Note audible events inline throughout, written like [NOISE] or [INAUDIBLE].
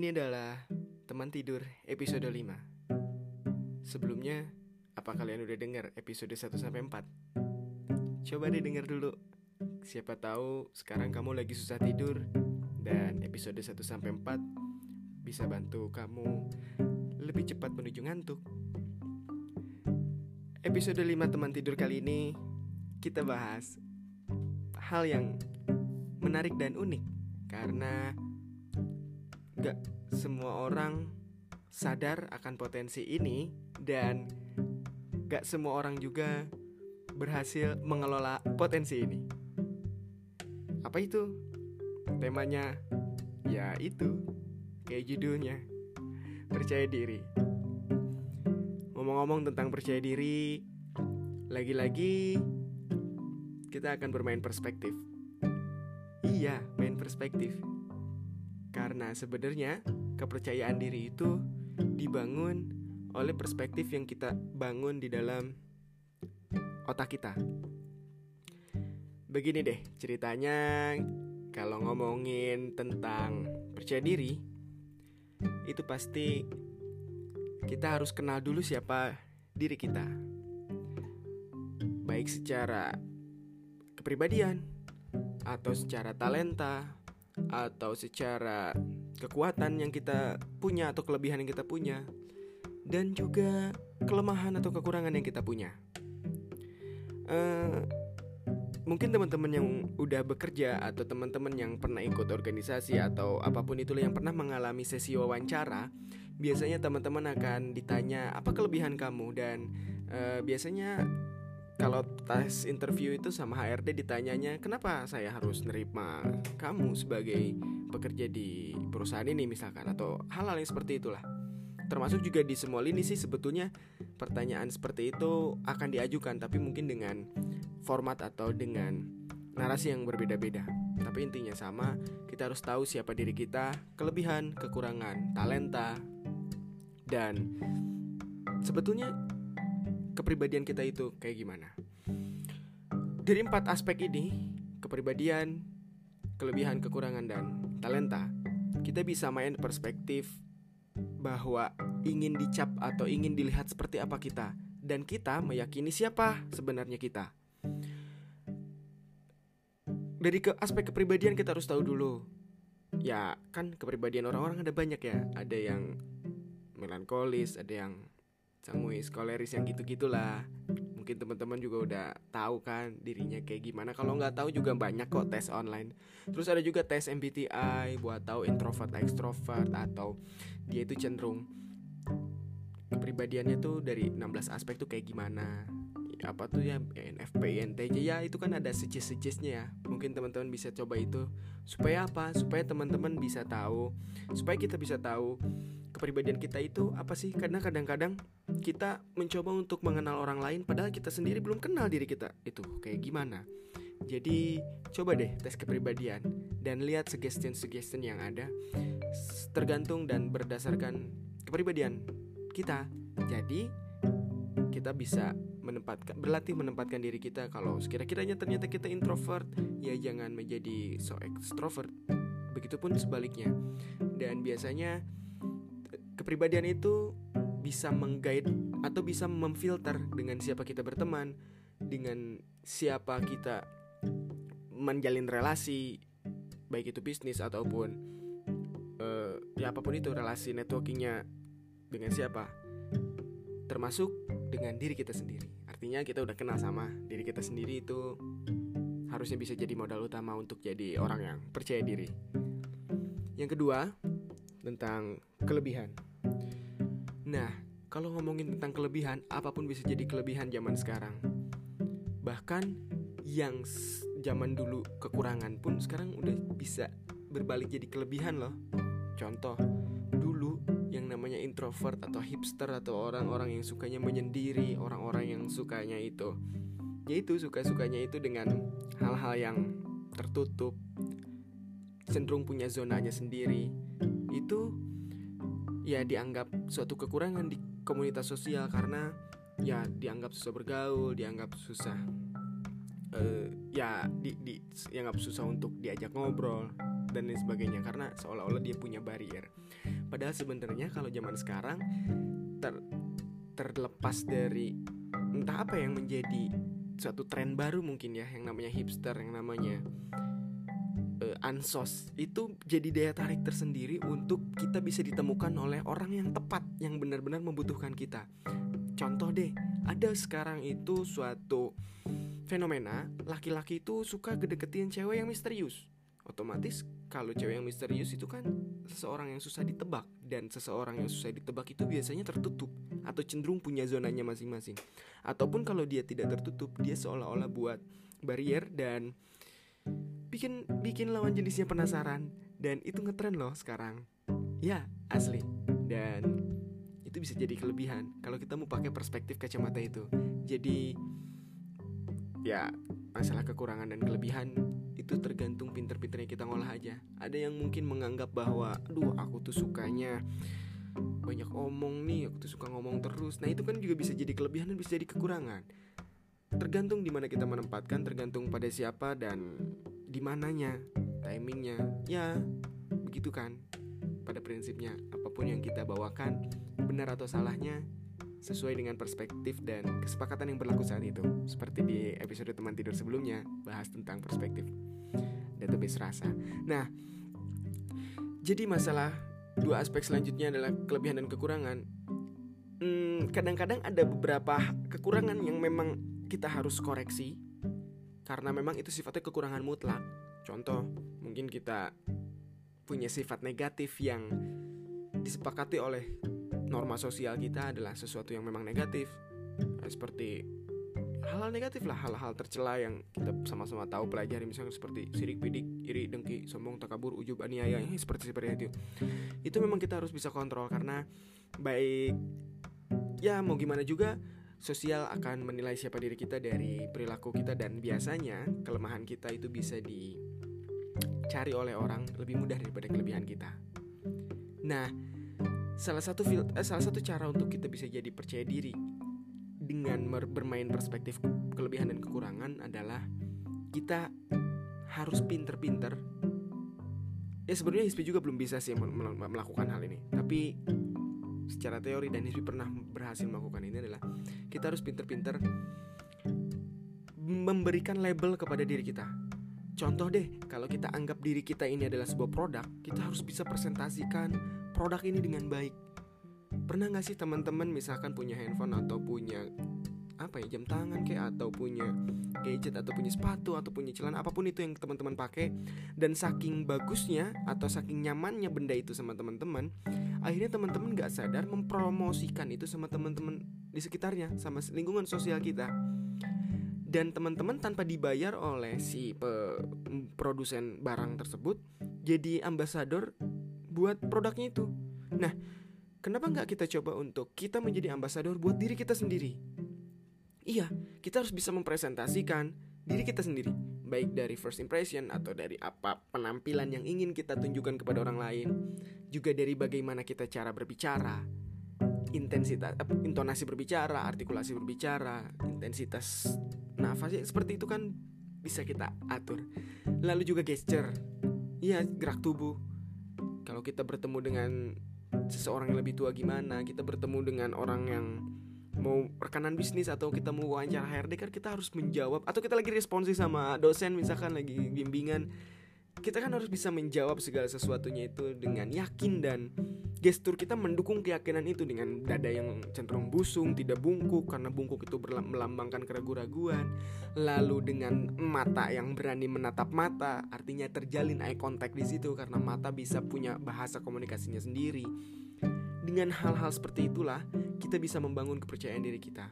Ini adalah teman tidur episode 5 Sebelumnya, apa kalian udah dengar episode 1 sampai 4? Coba deh denger dulu. Siapa tahu sekarang kamu lagi susah tidur dan episode 1 sampai 4 bisa bantu kamu lebih cepat menuju ngantuk. Episode 5 teman tidur kali ini kita bahas hal yang menarik dan unik karena gak semua orang sadar akan potensi ini dan gak semua orang juga berhasil mengelola potensi ini. Apa itu? Temanya ya itu kayak judulnya percaya diri. Ngomong-ngomong tentang percaya diri, lagi-lagi kita akan bermain perspektif. Iya, main perspektif. Karena sebenarnya kepercayaan diri itu dibangun oleh perspektif yang kita bangun di dalam otak kita. Begini deh ceritanya kalau ngomongin tentang percaya diri itu pasti kita harus kenal dulu siapa diri kita. Baik secara kepribadian atau secara talenta atau secara kekuatan yang kita punya atau kelebihan yang kita punya dan juga kelemahan atau kekurangan yang kita punya. Uh, mungkin teman-teman yang udah bekerja atau teman-teman yang pernah ikut organisasi atau apa pun itulah yang pernah mengalami sesi wawancara, biasanya teman-teman akan ditanya apa kelebihan kamu dan uh, biasanya kalau tes interview itu sama HRD ditanyanya kenapa saya harus nerima kamu sebagai pekerja di perusahaan ini misalkan? Atau hal-hal yang seperti itulah. Termasuk juga di semua lini sih sebetulnya pertanyaan seperti itu akan diajukan tapi mungkin dengan format atau dengan narasi yang berbeda-beda. Tapi intinya sama kita harus tahu siapa diri kita kelebihan kekurangan talenta dan sebetulnya kepribadian kita itu kayak gimana. Dari empat aspek ini, kepribadian, kelebihan, kekurangan, dan talenta, kita bisa main perspektif bahwa ingin dicap atau ingin dilihat seperti apa kita, dan kita meyakini siapa sebenarnya kita. Dari ke aspek kepribadian kita harus tahu dulu. Ya, kan kepribadian orang-orang ada banyak ya. Ada yang melankolis, ada yang sanguis, koleris yang gitu-gitulah. Mungkin teman-teman juga udah tahu kan dirinya kayak gimana. Kalau nggak tahu juga banyak kok tes online. Terus ada juga tes MBTI buat tahu introvert, extrovert atau dia itu cenderung kepribadiannya tuh dari 16 aspek tuh kayak gimana apa tuh ya NFP, INTJ ya itu kan ada suggest-suggestnya ya mungkin teman-teman bisa coba itu supaya apa supaya teman-teman bisa tahu supaya kita bisa tahu kepribadian kita itu apa sih? Karena kadang-kadang kita mencoba untuk mengenal orang lain padahal kita sendiri belum kenal diri kita. Itu kayak gimana? Jadi coba deh tes kepribadian dan lihat suggestion-suggestion yang ada. Tergantung dan berdasarkan kepribadian kita. Jadi kita bisa menempatkan berlatih menempatkan diri kita kalau sekira-kiranya ternyata kita introvert ya jangan menjadi so extrovert begitupun sebaliknya. Dan biasanya kepribadian itu bisa menggait atau bisa memfilter dengan siapa kita berteman dengan siapa kita menjalin relasi baik itu bisnis ataupun uh, ya apa pun itu relasi networkingnya dengan siapa termasuk dengan diri kita sendiri artinya kita udah kenal sama diri kita sendiri itu harusnya bisa jadi modal utama untuk jadi orang yang percaya diri. Yang kedua, tentang kelebihan. Nah, kalau ngomongin tentang kelebihan, apa pun bisa jadi kelebihan zaman sekarang. Bahkan yang zaman dulu kekurangan pun sekarang udah bisa berbalik jadi kelebihan loh. Contoh, namanya introvert atau hipster atau orang-orang yang sukanya menyendiri, orang-orang yang sukanya itu yaitu suka-sukanya itu dengan hal-hal yang tertutup, cenderung punya zonanya sendiri. Itu ya dianggap suatu kekurangan di komunitas sosial karena ya dianggap susah bergaul, dianggap susah uh, ya di, di nggak susah untuk diajak ngobrol dan lain sebagainya karena seolah-olah dia punya barrier padahal sebenarnya kalau zaman sekarang ter terlepas dari entah apa yang menjadi suatu tren baru mungkin ya yang namanya hipster yang namanya ansos. Itu jadi daya tarik tersendiri untuk kita bisa ditemukan oleh orang yang tepat yang benar-benar membutuhkan kita. Contoh deh ada sekarang itu suatu fenomena laki-laki itu suka gedeketin cewek yang misterius. Otomatis kalau cewek yang misterius itu kan seseorang yang susah ditebak dan seseorang yang susah ditebak itu biasanya tertutup atau cenderung punya zonanya masing-masing. Ataupun kalau dia tidak tertutup dia seolah-olah buat barrier dan bikin bikin lawan jenisnya penasaran. Dan itu ngetren loh sekarang. Ya asli. Dan itu bisa jadi kelebihan kalau kita mau pakai perspektif kacamata itu. Jadi ya masalah kekurangan dan kelebihan itu tergantung pinter-pinternya kita ngolah aja. Ada yang mungkin menganggap bahwa aduh aku tuh sukanya banyak omong nih aku tuh suka ngomong terus. Nah itu kan juga bisa jadi kelebihan dan bisa jadi kekurangan tergantung di mana kita menempatkan tergantung pada siapa dan di mananya timingnya ya begitu kan pada prinsipnya apa pun yang kita bawakan benar atau salahnya sesuai dengan perspektif dan kesepakatan yang berlaku saat itu. Seperti di episode teman tidur sebelumnya bahas tentang perspektif database rasa. Nah, jadi masalah dua aspek selanjutnya adalah kelebihan dan kekurangan. Hmm, kadang-kadang ada beberapa kekurangan yang memang kita harus koreksi karena memang itu sifatnya kekurangan mutlak. Contoh, mungkin kita punya sifat negatif yang disepakati oleh norma sosial kita adalah sesuatu yang memang negatif. Nah, seperti hal-hal negatif lah hal-hal tercela yang kita sama-sama tahu pelajari. Misalnya seperti sirik pidik iri dengki sombong takabur ujub aniaya eh, seperti seperti itu. Itu memang kita harus bisa kontrol karena baik ya mau gimana juga sosial akan menilai siapa diri kita dari perilaku kita dan biasanya kelemahan kita itu bisa dicari oleh orang lebih mudah daripada kelebihan kita. Nah salah satu eh, salah satu cara untuk kita bisa jadi percaya diri dengan bermain perspektif kelebihan dan kekurangan adalah kita harus pinter-pinter. Ya sebenarnya Hispi juga belum bisa sih melakukan hal ini tapi secara teori dan Hispi pernah berhasil melakukan ini adalah kita harus pinter-pinter memberikan label kepada diri kita Contoh deh, kalau kita anggap diri kita ini adalah sebuah produk, kita harus bisa presentasikan produk ini dengan baik. Pernah gak sih teman-teman misalkan punya handphone atau punya apa ya jam tangan kayak atau punya gadget atau punya sepatu atau punya celana apa pun itu yang teman-teman pakai dan saking bagusnya atau saking nyamannya benda itu sama teman-teman akhirnya teman-teman gak sadar mempromosikan itu sama teman-teman di sekitarnya sama lingkungan sosial kita dan teman-teman tanpa dibayar oleh si produsen barang tersebut jadi ambasador buat produknya itu. Nah, kenapa nggak kita coba untuk kita menjadi ambasador buat diri kita sendiri? Iya, kita harus bisa mempresentasikan diri kita sendiri, baik dari first impression atau dari apa penampilan yang ingin kita tunjukkan kepada orang lain, juga dari bagaimana kita cara berbicara, intensitas intonasi berbicara, artikulasi berbicara, intensitas nafas ya seperti itu kan bisa kita atur. Lalu juga gesture. Iya, gerak tubuh. Kalau kita bertemu dengan seseorang yang lebih tua gimana, kita bertemu dengan orang yang mau rekanan bisnis atau kita mau wawancara HRD kan kita harus menjawab atau kita lagi responsif sama dosen misalkan lagi bimbingan kita kan harus bisa menjawab segala sesuatunya itu dengan yakin dan gestur kita mendukung keyakinan itu dengan dada yang cenderung busung, tidak bungkuk karena bungkuk itu melambangkan keraguan-raguan. Lalu dengan mata yang berani menatap mata, artinya terjalin eye contact di situ karena mata bisa punya bahasa komunikasinya sendiri. Dengan hal-hal seperti itulah kita bisa membangun kepercayaan diri kita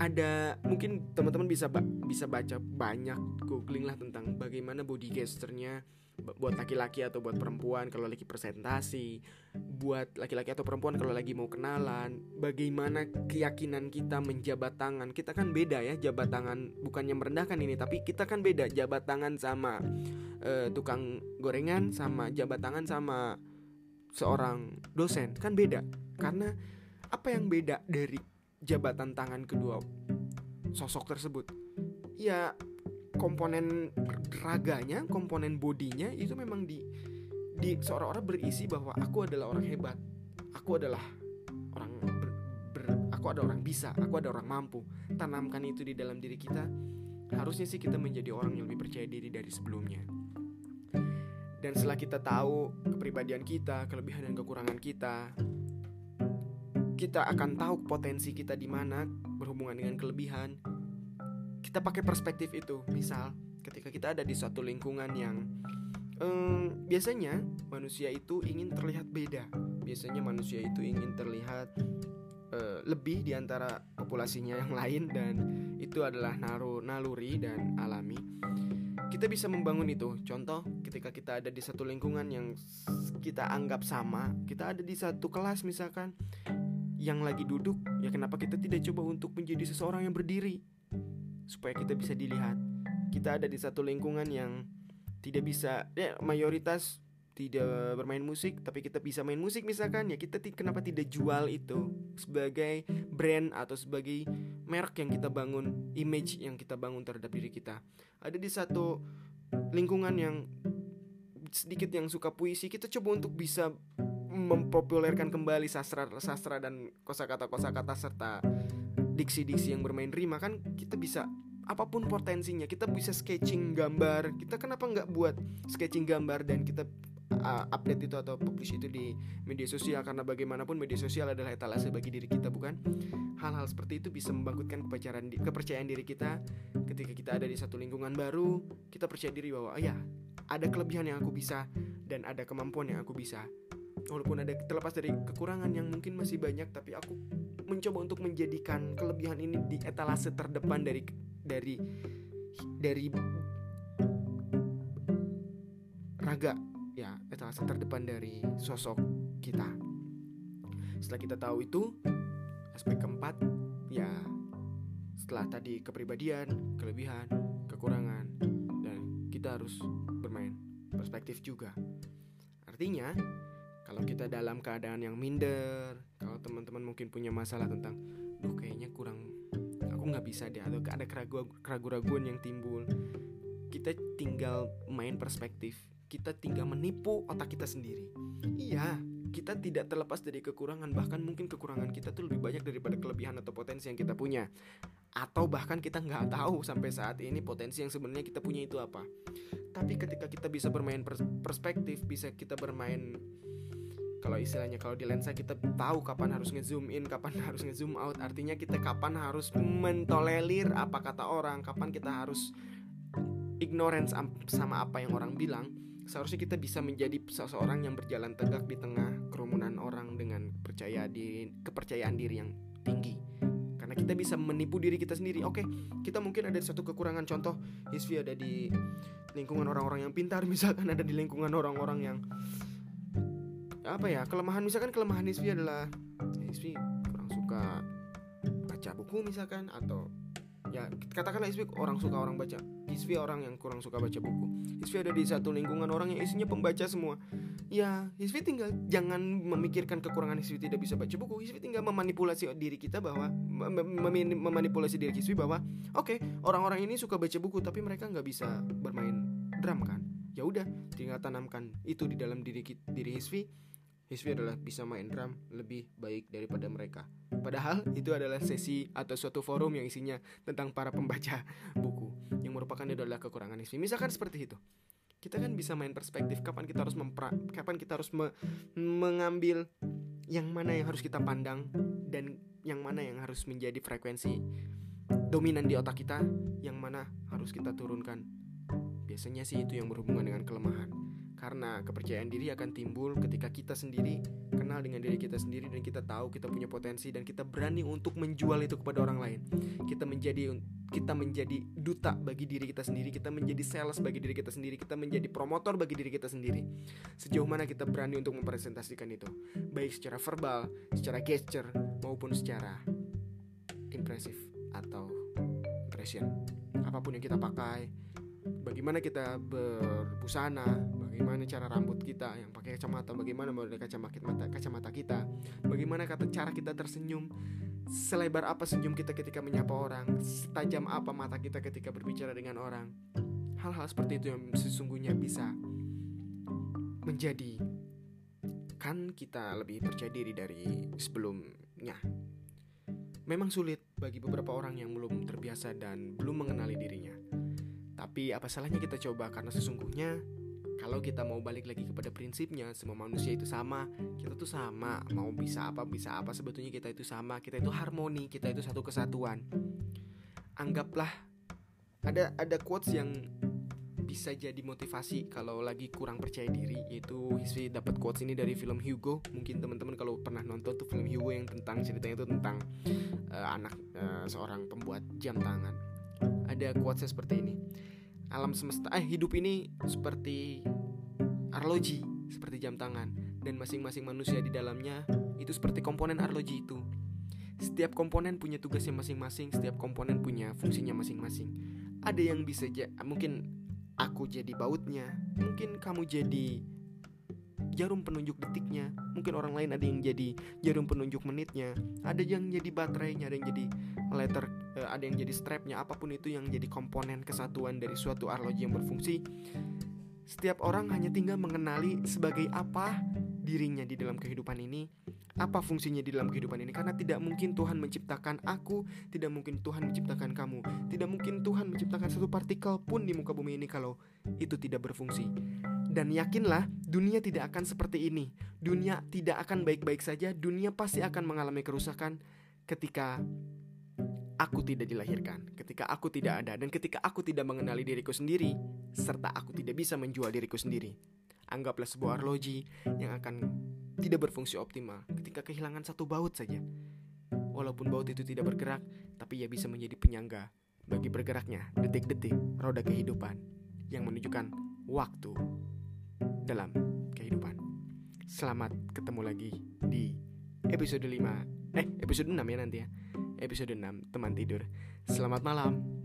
ada mungkin teman-teman bisa ba bisa baca banyak googling lah tentang bagaimana body gesturnya buat laki-laki atau buat perempuan kalau lagi presentasi, buat laki-laki atau perempuan kalau lagi mau kenalan, bagaimana keyakinan kita menjabat tangan. Kita kan beda ya jabat tangan, bukannya merendahkan ini, tapi kita kan beda jabat tangan sama uh, tukang gorengan sama jabat tangan sama seorang dosen kan beda. Karena apa yang beda dari jabatan tangan kedua sosok tersebut? Ya komponen raganya komponen bodinya itu memang di di seorang-orang berisi bahwa aku adalah orang hebat aku adalah orang ber, ber, aku ada orang bisa aku ada orang mampu tanamkan itu di dalam diri kita harusnya sih kita menjadi orang yang lebih percaya diri dari sebelumnya dan setelah kita tahu kepribadian kita kelebihan dan kekurangan kita kita akan tahu potensi kita di mana berhubungan dengan kelebihan. Kita pakai perspektif itu. Misal, ketika kita ada di suatu lingkungan yang um, biasanya manusia itu ingin terlihat beda. Biasanya manusia itu ingin terlihat uh, lebih di antara populasinya yang lain dan itu adalah naru naluri dan alami. Kita bisa membangun itu. Contoh, ketika kita ada di satu lingkungan yang kita anggap sama, kita ada di satu kelas misalkan yang lagi duduk, ya kenapa kita tidak coba untuk menjadi seseorang yang berdiri supaya kita bisa dilihat. Kita ada di satu lingkungan yang tidak bisa, ya mayoritas tidak bermain musik, tapi kita bisa main musik misalkan, ya kita kenapa tidak jual itu sebagai brand atau sebagai merek yang kita bangun, image yang kita bangun terhadap diri kita. Ada di satu lingkungan yang sedikit yang suka puisi, kita coba untuk bisa mempopulerkan kembali sastra sastra dan kosakata kosakata serta diksi-diksi yang bermain rima kan kita bisa apa pun potensinya kita bisa sketching gambar kita kenapa nggak buat sketching gambar dan kita uh, update itu atau publish itu di media sosial. Karena bagaimanapun media sosial adalah etalase bagi diri kita bukan? Hal-hal seperti itu bisa membangkitkan kepercayaan kepercayaan diri kita. Ketika kita ada di satu lingkungan baru kita percaya diri bahwa oh ya ada kelebihan yang aku bisa dan ada kemampuan yang aku bisa. Walaupun ada terlepas dari kekurangan yang mungkin masih banyak tapi aku mencoba untuk menjadikan kelebihan ini di etalase terdepan dari dari dari raga ya etalase terdepan dari sosok kita. Setelah kita tahu itu aspek keempat ya setelah tadi kepribadian kelebihan kekurangan dan kita harus bermain perspektif juga. Artinya kalau kita dalam keadaan yang minder kalau teman-teman mungkin punya masalah tentang duh kayaknya kurang aku nggak bisa deh atau ada keraguan-keraguan yang timbul kita tinggal main perspektif kita tinggal menipu otak kita sendiri iya kita tidak terlepas dari kekurangan bahkan mungkin kekurangan kita tuh lebih banyak daripada kelebihan atau potensi yang kita punya atau bahkan kita nggak tahu sampai saat ini potensi yang sebenarnya kita punya itu apa tapi ketika kita bisa bermain perspektif bisa kita bermain kalau istilahnya kalau di lensa kita tahu kapan harus ngezoom in, kapan [LAUGHS] harus ngezoom out. Artinya kita kapan harus mentolerir apa kata orang, kapan kita harus ignorance sama apa yang orang bilang. Seharusnya kita bisa menjadi seseorang yang berjalan tegak di tengah kerumunan orang dengan percaya diri, kepercayaan diri yang tinggi. Karena kita bisa menipu diri kita sendiri. Oke, kita mungkin ada satu kekurangan. Contoh, Hisvi ada di lingkungan orang-orang yang pintar, [LAUGHS] misalkan ada di lingkungan orang-orang yang apa ya kelemahan misalkan kelemahan Hisfi adalah Hisfi kurang suka baca buku misalkan atau ya katakanlah Hisfi orang suka orang baca. Hisfi orang yang kurang suka baca buku. Hisfi ada di satu lingkungan orang yang isinya pembaca semua. Ya Hisfi tinggal jangan memikirkan kekurangan Hisfi tidak bisa baca buku. Hisfi tinggal memanipulasi diri kita bahwa mem memanipulasi diri Hisfi bahwa oke okay, orang-orang ini suka baca buku tapi mereka nggak bisa bermain drum kan? Ya udah tinggal tanamkan itu di dalam diri diri Hisvi adalah bisa main drum lebih baik daripada mereka. Padahal itu adalah sesi atau suatu forum yang isinya tentang para pembaca [LAUGHS] buku yang merupakan itu adalah kekurangan Hisvi. Misalkan seperti itu. Kita kan bisa main perspektif kapan kita harus mempra kapan kita harus me mengambil yang mana yang harus kita pandang dan yang mana yang harus menjadi frekuensi dominan di otak kita, yang mana harus kita turunkan. Biasanya sih itu yang berhubungan dengan kelemahan karena kepercayaan diri akan timbul ketika kita sendiri kenal dengan diri kita sendiri dan kita tahu kita punya potensi dan kita berani untuk menjual itu kepada orang lain. Kita menjadi kita menjadi duta bagi diri kita sendiri, kita menjadi sales bagi diri kita sendiri, kita menjadi promotor bagi diri kita sendiri. Sejauh mana kita berani untuk mempresentasikan itu, baik secara verbal, secara gesture maupun secara impresif atau impression. Apa pun yang kita pakai, bagaimana kita berbusana, bagaimana cara rambut kita? Yang pakai kacamata, bagaimana model kacamata kacamata kita, bagaimana kata cara kita tersenyum? Selebar apa senyum kita ketika menyapa orang? Setajam apa mata kita ketika berbicara dengan orang? Hal-hal seperti itu yang sesungguhnya bisa Menjadi Kan kita lebih percaya diri dari sebelumnya. Memang sulit bagi beberapa orang yang belum terbiasa dan belum mengenali dirinya. Tapi apa salahnya kita coba? Karena sesungguhnya kalau kita mau balik lagi kepada prinsipnya semua manusia itu sama. Kita tuh sama. Mau bisa apa bisa apa sebetulnya kita itu sama. Kita itu harmoni kita itu satu kesatuan. Anggaplah ada ada quotes yang bisa jadi motivasi kalau lagi kurang percaya diri yaitu Hisri dapat quotes ini dari film Hugo. Mungkin teman-teman kalau pernah nonton tuh film Hugo yang tentang ceritanya itu tentang uh, anak uh, seorang pembuat jam tangan. Ada quotesnya seperti ini. Alam semesta eh hidup ini seperti arloji seperti jam tangan dan masing-masing manusia di dalamnya itu seperti komponen arloji itu. Setiap komponen punya tugasnya masing-masing setiap komponen punya fungsinya masing-masing. Ada yang bisa ja mungkin aku jadi bautnya mungkin kamu jadi jarum penunjuk detiknya mungkin orang lain ada yang jadi jarum penunjuk menitnya ada yang jadi baterainya ada yang jadi letter uh, ada yang jadi strapnya apa pun itu yang jadi komponen kesatuan dari suatu arloji yang berfungsi setiap orang hanya tinggal mengenali sebagai apa dirinya di dalam kehidupan ini apa fungsinya di dalam kehidupan ini. Karena tidak mungkin Tuhan menciptakan aku tidak mungkin Tuhan menciptakan kamu. Tidak mungkin Tuhan menciptakan satu partikel pun di muka bumi ini kalau itu tidak berfungsi. Dan yakinlah dunia tidak akan seperti ini. Dunia tidak akan baik-baik saja. Dunia pasti akan mengalami kerusakan ketika aku tidak dilahirkan, ketika aku tidak ada, dan ketika aku tidak mengenali diriku sendiri, serta aku tidak bisa menjual diriku sendiri. Anggaplah sebuah arloji yang akan tidak berfungsi optimal ketika kehilangan satu baut saja. Walaupun baut itu tidak bergerak, tapi ia bisa menjadi penyangga bagi bergeraknya detik-detik roda kehidupan yang menunjukkan waktu dalam kehidupan. Selamat ketemu lagi di episode 5 Eh episode 6 ya nanti ya episode 6 teman tidur. Selamat malam.